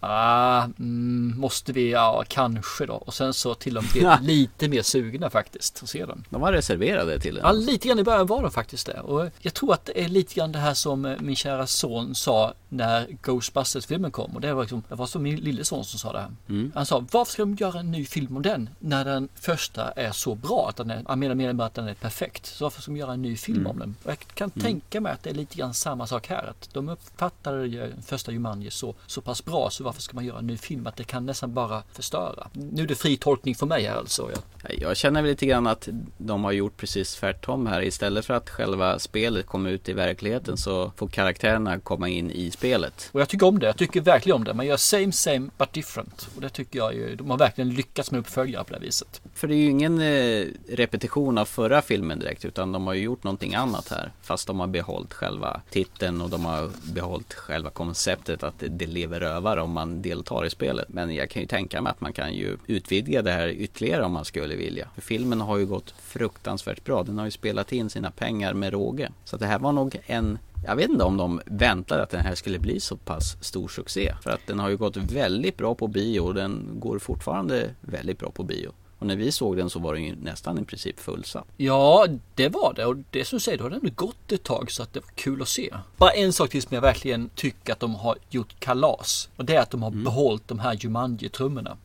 Ah, mm, måste vi? Ja, kanske då. Och sen så till och med lite mer sugna faktiskt att se den. De var reserverade till den. Ja, lite grann i början var de faktiskt det. Och jag tror att det är lite grann det här som eh, min kära son sa när Ghostbusters-filmen kom. Och det var, liksom, det var så min lille son som sa det här. Mm. Han sa, varför ska de göra en ny film om den? När den första är så bra. Att den är, han menar bara att den är perfekt. Så varför ska de göra en ny film Mm. om den? Och jag kan Mm. tänka mig att det är lite grann samma sak här. Att de uppfattade första Jumanji så, så pass bra. Så varför ska man göra en ny film? Att det kan nästan bara förstöra. Nu är det fri tolkning för mig här alltså. Jag, Jag känner väl lite grann att de har gjort precis tvärtom här. Istället för att själva spelet kommer ut i verkligheten så får karaktärerna komma in i spelet. Och jag tycker om det. Jag tycker verkligen om det. Man gör same same but different. Och det tycker jag ju. De har verkligen lyckats med uppföljare på det här viset. För det är ju ingen eh, repetition av förra filmen direkt utan de har ju gjort någonting annat här. Fast de har behållit själva titeln och de har behållit själva konceptet att det, lever rövare om man deltar i spelet. Men jag kan ju tänka mig att man kan ju utvidga det här ytterligare om man skulle vilja. För filmen har ju gått fruktansvärt bra. Den har ju spelat in sina pengar med råge. Så att det här var nog en jag vet inte om de väntade att den här skulle bli så pass stor succé. För att den har ju gått väldigt bra på bio och den går fortfarande väldigt bra på bio. Och när vi såg den så var den ju nästan i princip fullsatt. Ja, det var det. Och det som du säger, då har ändå gått ett tag så att det var kul att se. Bara en sak till som jag verkligen tycker att de har gjort kalas. Och det är att de har behållit de här Jumanji-trummorna.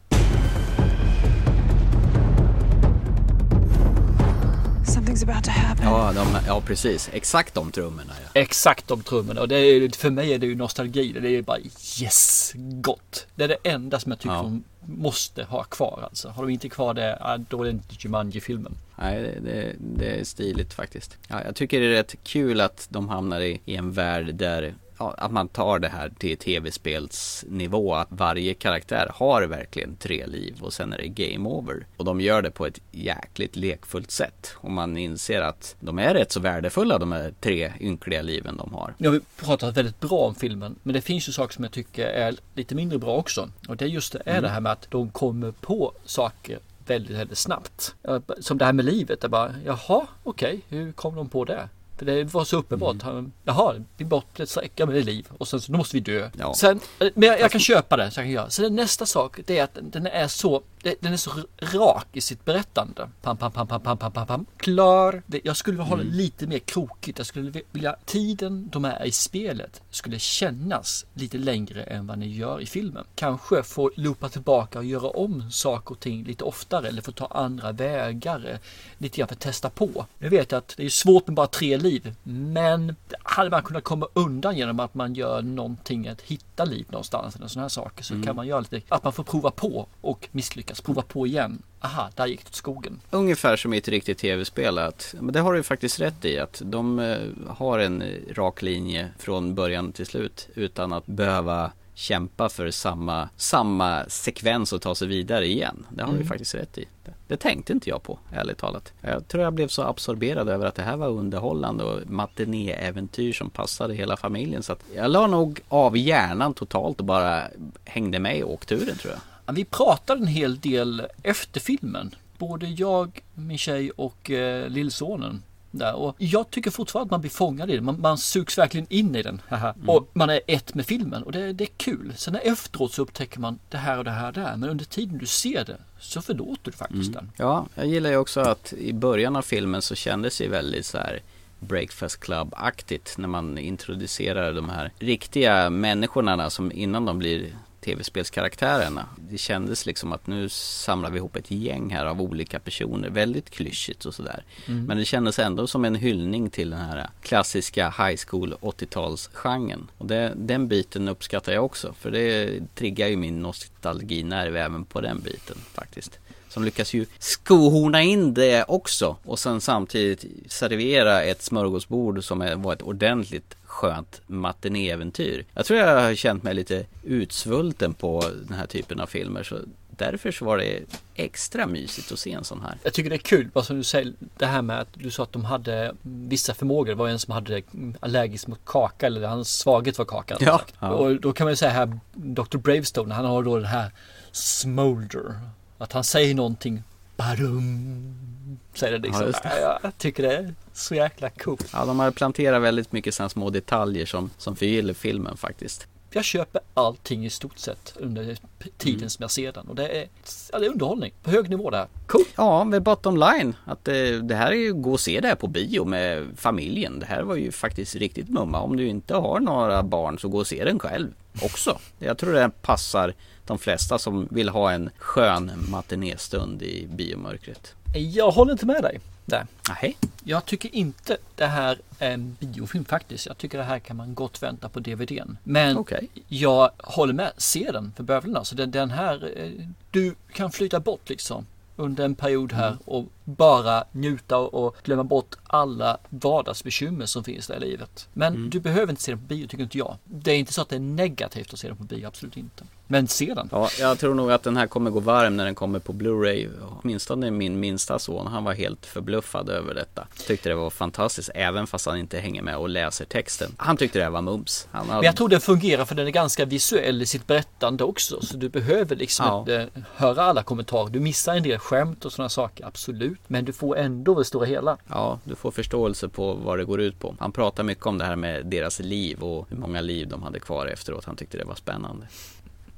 Something's about to happen. Ja, de, ja precis. Exakt de trummorna ja. Exakt de trummorna. Och det är, för mig är det ju nostalgi. Det är bara yes, gott. Det är det enda som jag tycker Ja. de måste ha kvar alltså. Har de inte kvar det, då är det inte Jumanji-filmen. Nej, det, det, det är stiligt faktiskt. Ja, jag tycker det är rätt kul att de hamnar i, i en värld där att man tar det här till tv-spelsnivå. Att varje karaktär har verkligen tre liv och sen är det game over. Och de gör det på ett jäkligt lekfullt sätt. Och man inser att de är rätt så värdefulla de här tre ynkliga liven de har. Nu har vi pratat väldigt bra om filmen. Men det finns ju saker som jag tycker är lite mindre bra också. Och det är just det, är Mm. det här med att de kommer på saker väldigt, väldigt snabbt. Som det här med livet. Det bara, jaha, okej, hur kom de på det? För det var så uppenbart. Mm. Jaha, vi bort ett sträcka med liv och sen så då måste vi dö. Ja. Sen, eh, men jag, jag kan köpa det. Så jag kan göra. Sen nästa sak, det är att den- är så, den är så rak i sitt berättande. Pam, pam, pam, pam, pam, pam, pam, pam. Klar. Jag skulle vilja ha det Mm. lite mer krokigt. Jag skulle vilja, tiden de är i spelet skulle kännas lite längre än vad ni gör i filmen. Kanske få loopa tillbaka och göra om saker och ting lite oftare eller få ta andra vägar. eh, Lite grann för att testa på. Jag vet att det är svårt med bara tre liv. Men hade man kunnat komma undan genom att man gör någonting att hitta liv någonstans eller sådana här saker så Mm. kan man göra lite, att man får prova på och misslyckas. Prova på igen. Aha, där gick det åt skogen. Ungefär som i ett riktigt tv-spel. Att, men det har du faktiskt rätt i. Att de eh, har en rak linje från början till slut. Utan att behöva kämpa för samma, samma sekvens och ta sig vidare igen. Det har du Mm. faktiskt rätt i. Det, det tänkte inte jag på, ärligt talat. Jag tror jag blev så absorberad över att det här var underhållande och matinéäventyr som passade hela familjen. Så att jag la nog av hjärnan totalt och bara hängde med i åkturen tror jag. Ja, Vi pratade en hel del efter filmen. Både jag, min tjej och eh, lillsonen. Där. Och jag tycker fortfarande att man blir fångad i den. Man, man sugs verkligen in i den. haha. Och man är ett med filmen och det, det är kul. Sen efteråt så upptäcker man det här och det här och det här. Men under tiden du ser det så förlåter du faktiskt den. Ja, jag gillar ju också att i början av filmen så kändes det väldigt så här Breakfast Club-aktigt när man introducerar de här riktiga människorna som innan de blir tv-spelskaraktärerna. Det kändes liksom att nu samlar vi ihop ett gäng här av olika personer, väldigt klyschigt och sådär. Mm. Men det kändes ändå som en hyllning till den här klassiska high school 80-talsgenren. Och det, den biten uppskattar jag också, för det triggar ju min nostalginerv även på den biten faktiskt. Som lyckas ju skohorna in det också och sen samtidigt servera ett smörgåsbord som var ett ordentligt skönt matinéäventyr. Jag tror jag har känt mig lite utsvulten på den här typen av filmer så därför så var det extra mysigt att se en sån här. Jag tycker det är kul, bara som du säger, det här med att du sa att de hade vissa förmågor. Det var en som hade allergisk mot kaka eller hans svaghet var kaka. Ja. Ja. Och då kan man ju säga här, Dr. Bravestone, han har då det här smolder. Att han säger någonting, badum, säger det liksom. Ja, det. Ja, Jag tycker det är så jäkla coolt. Ja, de har planterat väldigt mycket sådana små detaljer som, som förgyller filmen faktiskt. jag köper allting i stort sett under tiden som jag ser den. Och det är, ja, det är underhållning på hög nivå där. Cool! Ja, med bottom line. Att det, det här är ju gå och se det här på bio med familjen. Det här var ju faktiskt riktigt mumma. Om du inte har några barn så gå och se den själv också. Jag tror det passar de flesta som vill ha en skön matinestund i biomörkret. Jag håller inte med dig där. Nej. Jag tycker inte det här är en biofilm faktiskt. Jag tycker det här kan man gott vänta på DVDn. Men okay. jag håller med. Se den för bövlarna. Så den, den här, eh, du kan flytta bort liksom under en period här Mm. och bara njuta och glömma bort alla vardagsbekymmer som finns där i livet. Men Mm. du behöver inte se den på bio tycker inte jag. Det är inte så att det är negativt att se den på bio, absolut inte. Men se den. Ja, jag tror nog att den här kommer gå varm när den kommer på Blu-ray. Åtminstone min minsta son, han var helt förbluffad över detta. Tyckte det var fantastiskt, även fast han inte hänger med och läser texten. Han tyckte det var mums. Han hade... Men jag tror den fungerar för den är ganska visuell i sitt berättande också. Så du behöver liksom Ja. inte höra alla kommentarer. Du missar en del skämt och sådana saker, absolut. Men du får ändå det stora hela. Ja, du får förståelse på vad det går ut på. Han pratar mycket om det här med deras liv och hur många liv de hade kvar efteråt. Han tyckte det var spännande.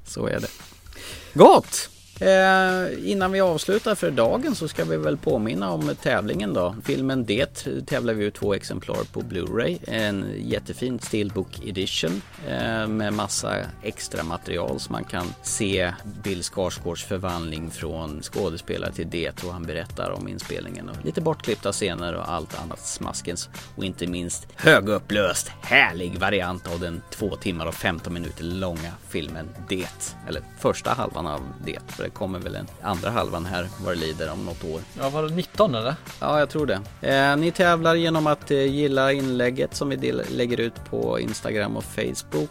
Så är det. Gott! Eh, innan vi avslutar för dagen så ska vi väl påminna om tävlingen då. Filmen Det tävlar vi ut två exemplar på Blu-ray. En jättefin Steelbook edition eh, med massa extra material så man kan se Bill Skarsgårds förvandling från skådespelare till Det och han berättar om inspelningen och lite bortklippta scener och allt annat smaskens och inte minst högupplöst härlig variant av den två timmar och 15 minuter långa filmen Det. Eller första halvan av Det. För det kommer väl en andra halvan här vad det lider om något år. Ja, var det 19 eller? Ja, jag tror det. Eh, ni tävlar genom att eh, gilla inlägget som vi del- lägger ut på Instagram och Facebook.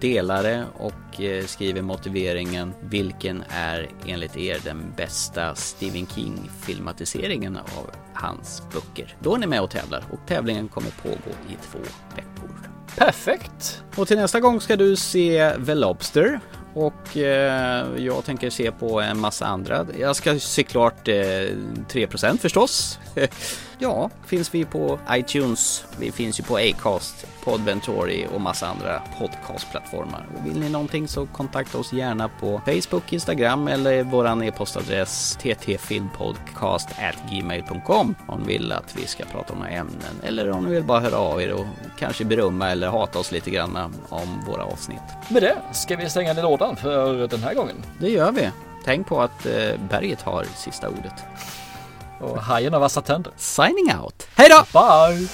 Dela det och eh, skriver motiveringen. Vilken är enligt er den bästa Stephen King filmatiseringen av hans böcker? Då är ni med och tävlar och tävlingen kommer pågå i två veckor. Perfekt! Och till nästa gång ska du se The Lobster. Och eh, jag tänker se på en massa andra. Jag ska se klart eh, 3% förstås. ja, finns vi på iTunes. Vi finns ju på Acast, Podventory och massa andra podcastplattformar. Och vill ni någonting så kontakta oss gärna på Facebook, Instagram eller våran e-postadress ttfilmpodcast@gmail.com om ni vill att vi ska prata om några ämnen eller om ni vill bara höra av er och kanske berömma eller hata oss lite grann om våra avsnitt. Med det ska vi stänga ner lådan för den här gången. Det gör vi. Tänk på att eh, berget har sista ordet. Och hajen har vassa tänder. Signing out. Hej då! Bye!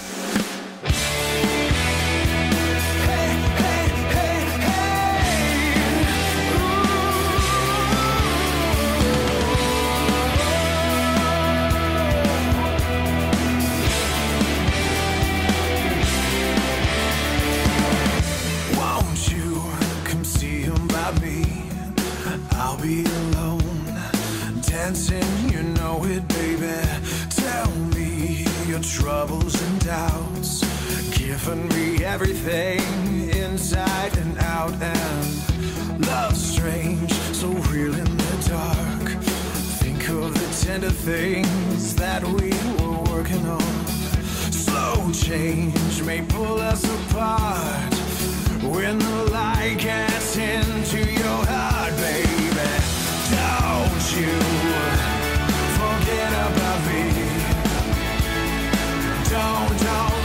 Giving me everything inside and out. And love's strange, so real in the dark. Think of the tender things that we were working on. Slow change may pull us apart when the light gets into your heart, baby. Don't you forget about me. Don't, don't,